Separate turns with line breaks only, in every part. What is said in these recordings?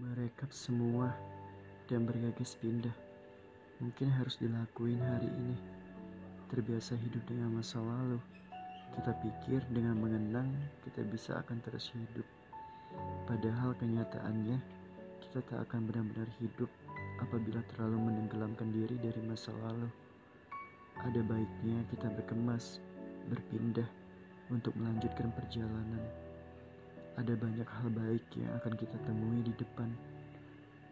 merekap semua dan bergegas pindah. Mungkin harus dilakuin hari ini. Terbiasa hidup dengan masa lalu. Kita pikir dengan mengenang kita bisa akan terus hidup. Padahal kenyataannya kita tak akan benar-benar hidup apabila terlalu menenggelamkan diri dari masa lalu. Ada baiknya kita berkemas, berpindah untuk melanjutkan perjalanan. Ada banyak hal baik yang akan kita temui di depan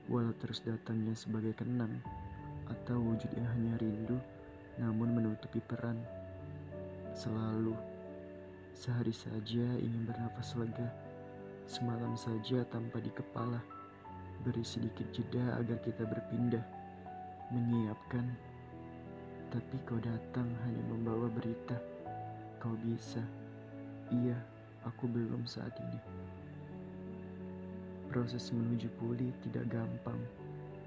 walau terus datangnya sebagai kenang atau wujud yang hanya rindu namun menutupi peran. Selalu, sehari saja ingin bernafas lega, semalam saja tanpa di kepala, beri sedikit jeda agar kita berpindah, menyiapkan. Tapi kau datang hanya membawa berita, kau bisa. Iya, aku belum saat ini. Proses menuju pulih tidak gampang,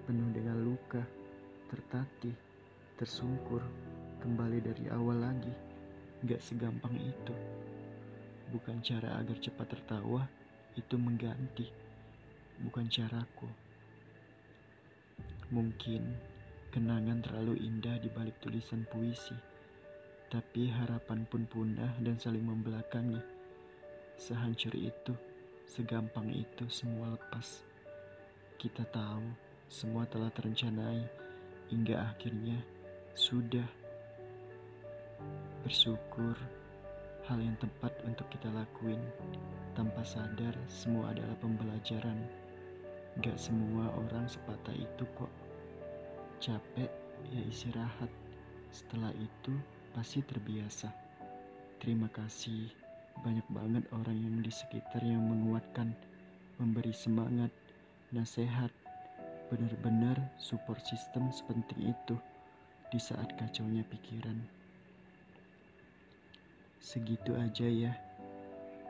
penuh dengan luka, tertatih, tersungkur, kembali dari awal lagi. Gak segampang itu. Bukan cara agar cepat tertawa, itu mengganti. Bukan caraku. Mungkin kenangan terlalu indah di balik tulisan puisi, tapi harapan pun punah dan saling membelakangi. Sehancur itu. Segampang itu semua lepas. Kita tahu semua telah terencanai hingga akhirnya sudah bersyukur hal yang tepat untuk kita lakuin tanpa sadar semua adalah pembelajaran. Gak semua orang sepatah itu kok. Capek ya istirahat. Setelah itu pasti terbiasa. Terima kasih banyak banget orang yang di sekitar yang menguatkan, memberi semangat, nasihat, benar-benar support system sepenting itu di saat kacaunya pikiran. Segitu aja ya.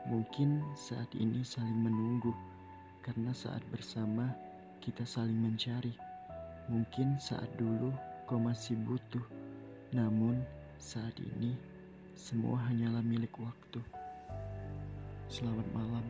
Mungkin saat ini saling menunggu karena saat bersama kita saling mencari. Mungkin saat dulu kau masih butuh, namun saat ini semua hanyalah milik waktu. Selamat malam.